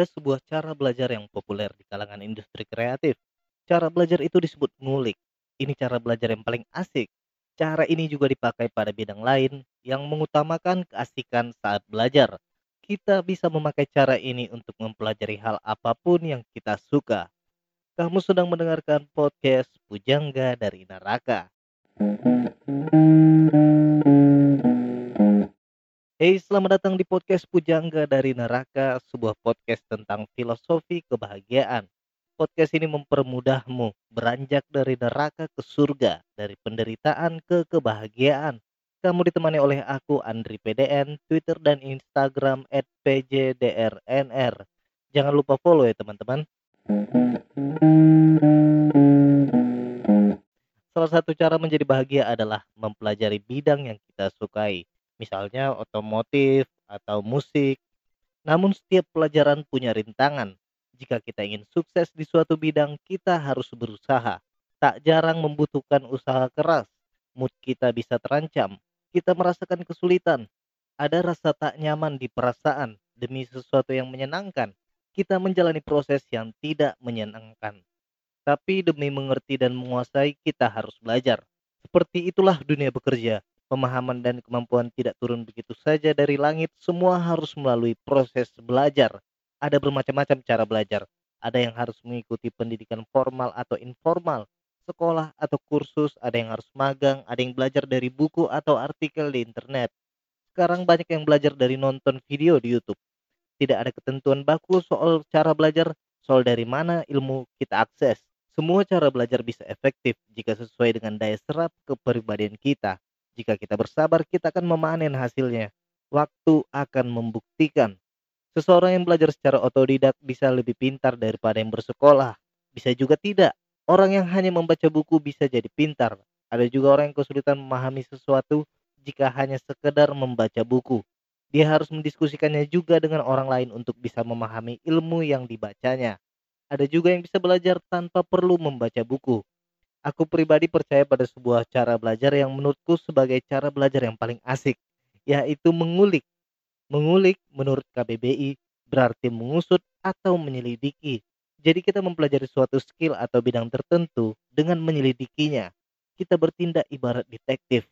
Ada sebuah cara belajar yang populer di kalangan industri kreatif. Cara belajar itu disebut ngulik. Ini cara belajar yang paling asik. Cara ini juga dipakai pada bidang lain yang mengutamakan keasikan saat belajar. Kita bisa memakai cara ini untuk mempelajari hal apa pun yang kita suka. Kamu sedang mendengarkan podcast Pujangga dari Naraka. Hey, selamat datang di podcast Pujangga dari Neraka, sebuah podcast tentang filosofi kebahagiaan. Podcast ini mempermudahmu beranjak dari neraka ke surga, dari penderitaan ke kebahagiaan. Kamu ditemani oleh aku Andri PDN, Twitter dan Instagram @pjdrnr. Jangan lupa follow ya teman-teman. Salah satu cara menjadi bahagia adalah mempelajari bidang yang kita sukai misalnya otomotif atau musik. Namun setiap pelajaran punya rintangan. Jika kita ingin sukses di suatu bidang, kita harus berusaha. Tak jarang membutuhkan usaha keras. Mood kita bisa terancam. Kita merasakan kesulitan. Ada rasa tak nyaman di perasaan demi sesuatu yang menyenangkan. Kita menjalani proses yang tidak menyenangkan. Tapi demi mengerti dan menguasai, kita harus belajar. Seperti itulah dunia bekerja pemahaman dan kemampuan tidak turun begitu saja dari langit, semua harus melalui proses belajar. Ada bermacam-macam cara belajar. Ada yang harus mengikuti pendidikan formal atau informal, sekolah atau kursus, ada yang harus magang, ada yang belajar dari buku atau artikel di internet. Sekarang banyak yang belajar dari nonton video di YouTube. Tidak ada ketentuan baku soal cara belajar, soal dari mana ilmu kita akses. Semua cara belajar bisa efektif jika sesuai dengan daya serap kepribadian kita. Jika kita bersabar, kita akan memanen hasilnya. Waktu akan membuktikan. Seseorang yang belajar secara otodidak bisa lebih pintar daripada yang bersekolah. Bisa juga tidak. Orang yang hanya membaca buku bisa jadi pintar. Ada juga orang yang kesulitan memahami sesuatu jika hanya sekedar membaca buku. Dia harus mendiskusikannya juga dengan orang lain untuk bisa memahami ilmu yang dibacanya. Ada juga yang bisa belajar tanpa perlu membaca buku. Aku pribadi percaya pada sebuah cara belajar yang menurutku sebagai cara belajar yang paling asik, yaitu mengulik. Mengulik menurut KBBI berarti mengusut atau menyelidiki. Jadi kita mempelajari suatu skill atau bidang tertentu dengan menyelidikinya. Kita bertindak ibarat detektif.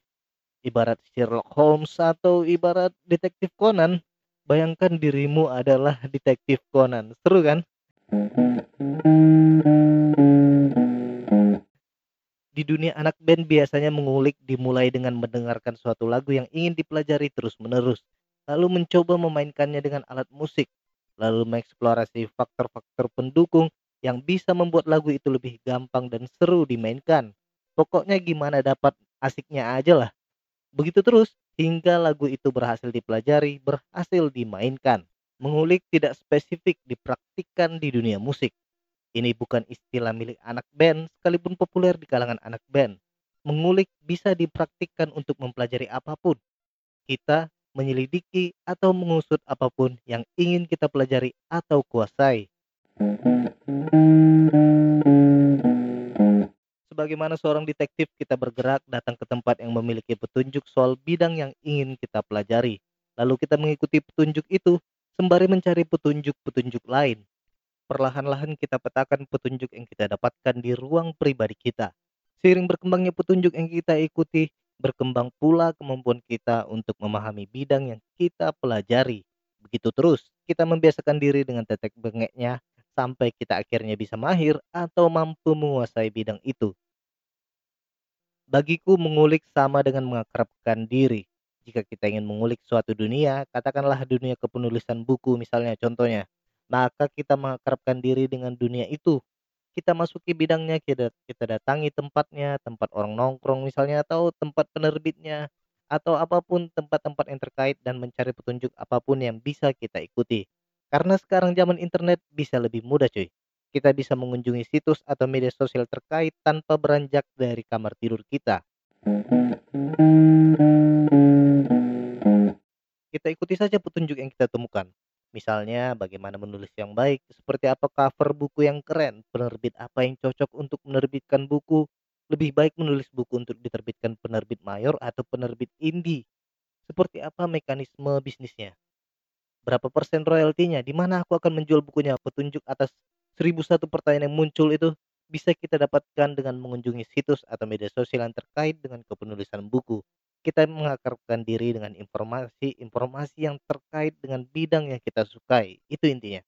Ibarat Sherlock Holmes atau ibarat detektif Conan. Bayangkan dirimu adalah detektif Conan. Seru kan? Di dunia anak band biasanya mengulik dimulai dengan mendengarkan suatu lagu yang ingin dipelajari terus-menerus, lalu mencoba memainkannya dengan alat musik, lalu mengeksplorasi faktor-faktor pendukung yang bisa membuat lagu itu lebih gampang dan seru dimainkan. Pokoknya gimana dapat asiknya aja lah. Begitu terus hingga lagu itu berhasil dipelajari, berhasil dimainkan. Mengulik tidak spesifik dipraktikkan di dunia musik, ini bukan istilah milik anak band, sekalipun populer di kalangan anak band. Mengulik bisa dipraktikkan untuk mempelajari apa pun. Kita menyelidiki atau mengusut apa pun yang ingin kita pelajari atau kuasai. Sebagaimana seorang detektif, kita bergerak datang ke tempat yang memiliki petunjuk soal bidang yang ingin kita pelajari. Lalu kita mengikuti petunjuk itu sembari mencari petunjuk-petunjuk lain perlahan-lahan kita petakan petunjuk yang kita dapatkan di ruang pribadi kita. Seiring berkembangnya petunjuk yang kita ikuti, berkembang pula kemampuan kita untuk memahami bidang yang kita pelajari. Begitu terus, kita membiasakan diri dengan tetek bengeknya sampai kita akhirnya bisa mahir atau mampu menguasai bidang itu. Bagiku mengulik sama dengan mengakrabkan diri. Jika kita ingin mengulik suatu dunia, katakanlah dunia kepenulisan buku misalnya contohnya maka kita mengakrabkan diri dengan dunia itu. Kita masuki bidangnya, kita, kita datangi tempatnya, tempat orang nongkrong misalnya, atau tempat penerbitnya, atau apa pun tempat-tempat yang terkait dan mencari petunjuk apa pun yang bisa kita ikuti. Karena sekarang zaman internet bisa lebih mudah cuy. Kita bisa mengunjungi situs atau media sosial terkait tanpa beranjak dari kamar tidur kita. Kita ikuti saja petunjuk yang kita temukan. Misalnya bagaimana menulis yang baik, seperti apa cover buku yang keren, penerbit apa yang cocok untuk menerbitkan buku, lebih baik menulis buku untuk diterbitkan penerbit mayor atau penerbit indie. Seperti apa mekanisme bisnisnya. berapa persen royaltinya, di mana aku akan menjual bukunya, petunjuk atas 1001 pertanyaan yang muncul itu bisa kita dapatkan dengan mengunjungi situs atau media sosial yang terkait dengan kepenulisan buku. Kita mengakarkan diri dengan informasi-informasi yang terkait dengan bidang yang kita sukai, itu intinya.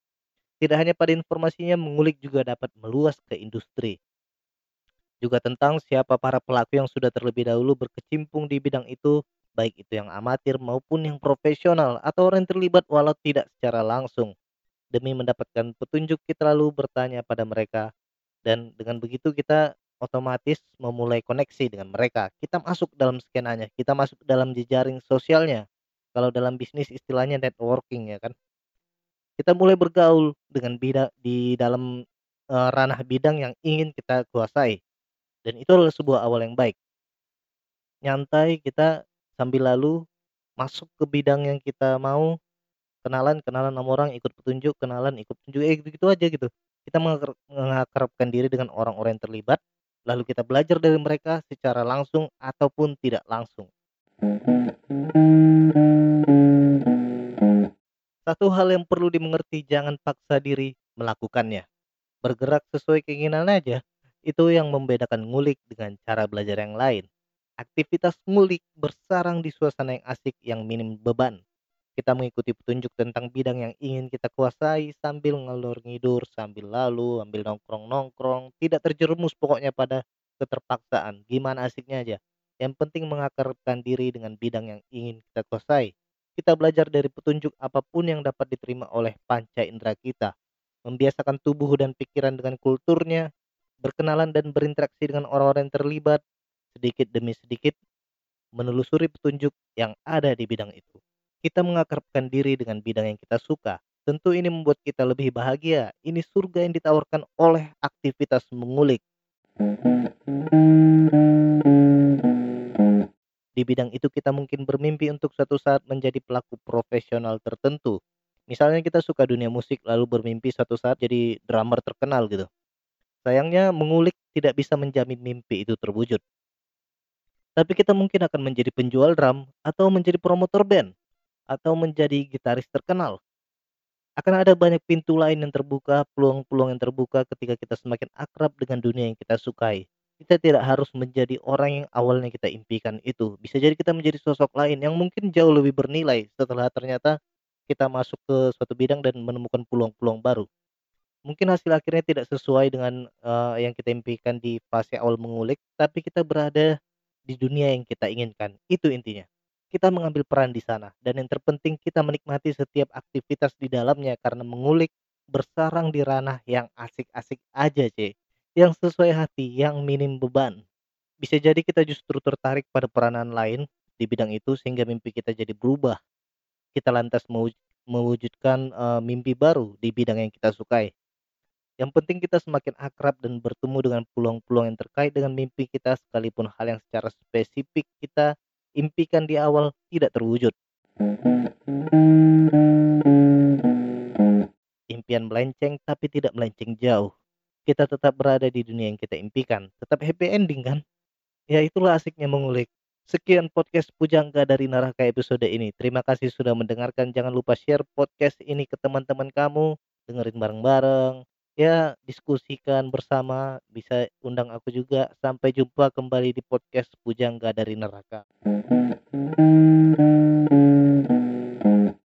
Tidak hanya pada informasinya, mengulik juga dapat meluas ke industri. Juga tentang siapa para pelaku yang sudah terlebih dahulu berkecimpung di bidang itu, baik itu yang amatir maupun yang profesional atau orang terlibat walau tidak secara langsung. Demi mendapatkan petunjuk kita lalu bertanya pada mereka dan dengan begitu kita otomatis memulai koneksi dengan mereka. Kita masuk dalam skenanya, kita masuk dalam jejaring sosialnya. Kalau dalam bisnis istilahnya networking ya kan. Kita mulai bergaul dengan bidang di dalam uh, ranah bidang yang ingin kita kuasai. Dan itu adalah sebuah awal yang baik. Nyantai kita sambil lalu masuk ke bidang yang kita mau kenalan kenalan sama orang ikut petunjuk kenalan ikut petunjuk eh gitu, -gitu aja gitu kita mengakrabkan diri dengan orang-orang yang terlibat lalu kita belajar dari mereka secara langsung ataupun tidak langsung. Satu hal yang perlu dimengerti jangan paksa diri melakukannya. Bergerak sesuai keinginan aja. Itu yang membedakan ngulik dengan cara belajar yang lain. Aktivitas ngulik bersarang di suasana yang asik yang minim beban kita mengikuti petunjuk tentang bidang yang ingin kita kuasai sambil ngelur ngidur, sambil lalu, ambil nongkrong-nongkrong, tidak terjerumus pokoknya pada keterpaksaan. Gimana asiknya aja. Yang penting mengakarkan diri dengan bidang yang ingin kita kuasai. Kita belajar dari petunjuk apa pun yang dapat diterima oleh panca indera kita. Membiasakan tubuh dan pikiran dengan kulturnya, berkenalan dan berinteraksi dengan orang-orang yang terlibat, sedikit demi sedikit menelusuri petunjuk yang ada di bidang itu. Kita mengakrabkan diri dengan bidang yang kita suka. Tentu ini membuat kita lebih bahagia. Ini surga yang ditawarkan oleh aktivitas mengulik. Di bidang itu kita mungkin bermimpi untuk suatu saat menjadi pelaku profesional tertentu. Misalnya kita suka dunia musik lalu bermimpi suatu saat jadi drummer terkenal gitu. Sayangnya mengulik tidak bisa menjamin mimpi itu terwujud. Tapi kita mungkin akan menjadi penjual drum atau menjadi promotor band atau menjadi gitaris terkenal. Akan ada banyak pintu lain yang terbuka, peluang-peluang yang terbuka ketika kita semakin akrab dengan dunia yang kita sukai. Kita tidak harus menjadi orang yang awalnya kita impikan itu. Bisa jadi kita menjadi sosok lain yang mungkin jauh lebih bernilai setelah ternyata kita masuk ke suatu bidang dan menemukan peluang-peluang baru. Mungkin hasil akhirnya tidak sesuai dengan uh, yang kita impikan di fase awal mengulik, tapi kita berada di dunia yang kita inginkan. Itu intinya kita mengambil peran di sana. Dan yang terpenting kita menikmati setiap aktivitas di dalamnya karena mengulik bersarang di ranah yang asik-asik aja C yang sesuai hati yang minim beban. Bisa jadi kita justru tertarik pada peranan lain di bidang itu sehingga mimpi kita jadi berubah. Kita lantas mewujudkan uh, mimpi baru di bidang yang kita sukai. Yang penting kita semakin akrab dan bertemu dengan peluang-peluang yang terkait dengan mimpi kita sekalipun hal yang secara spesifik kita impikan di awal tidak terwujud. Impian melenceng tapi tidak melenceng jauh. Kita tetap berada di dunia yang kita impikan. Tetap happy ending kan? Ya itulah asiknya mengulik. Sekian podcast Pujangga dari Naraka episode ini. Terima kasih sudah mendengarkan. Jangan lupa share podcast ini ke teman-teman kamu. Dengerin bareng-bareng ya diskusikan bersama bisa undang aku juga. Sampai jumpa kembali di podcast Pujangga dari Neraka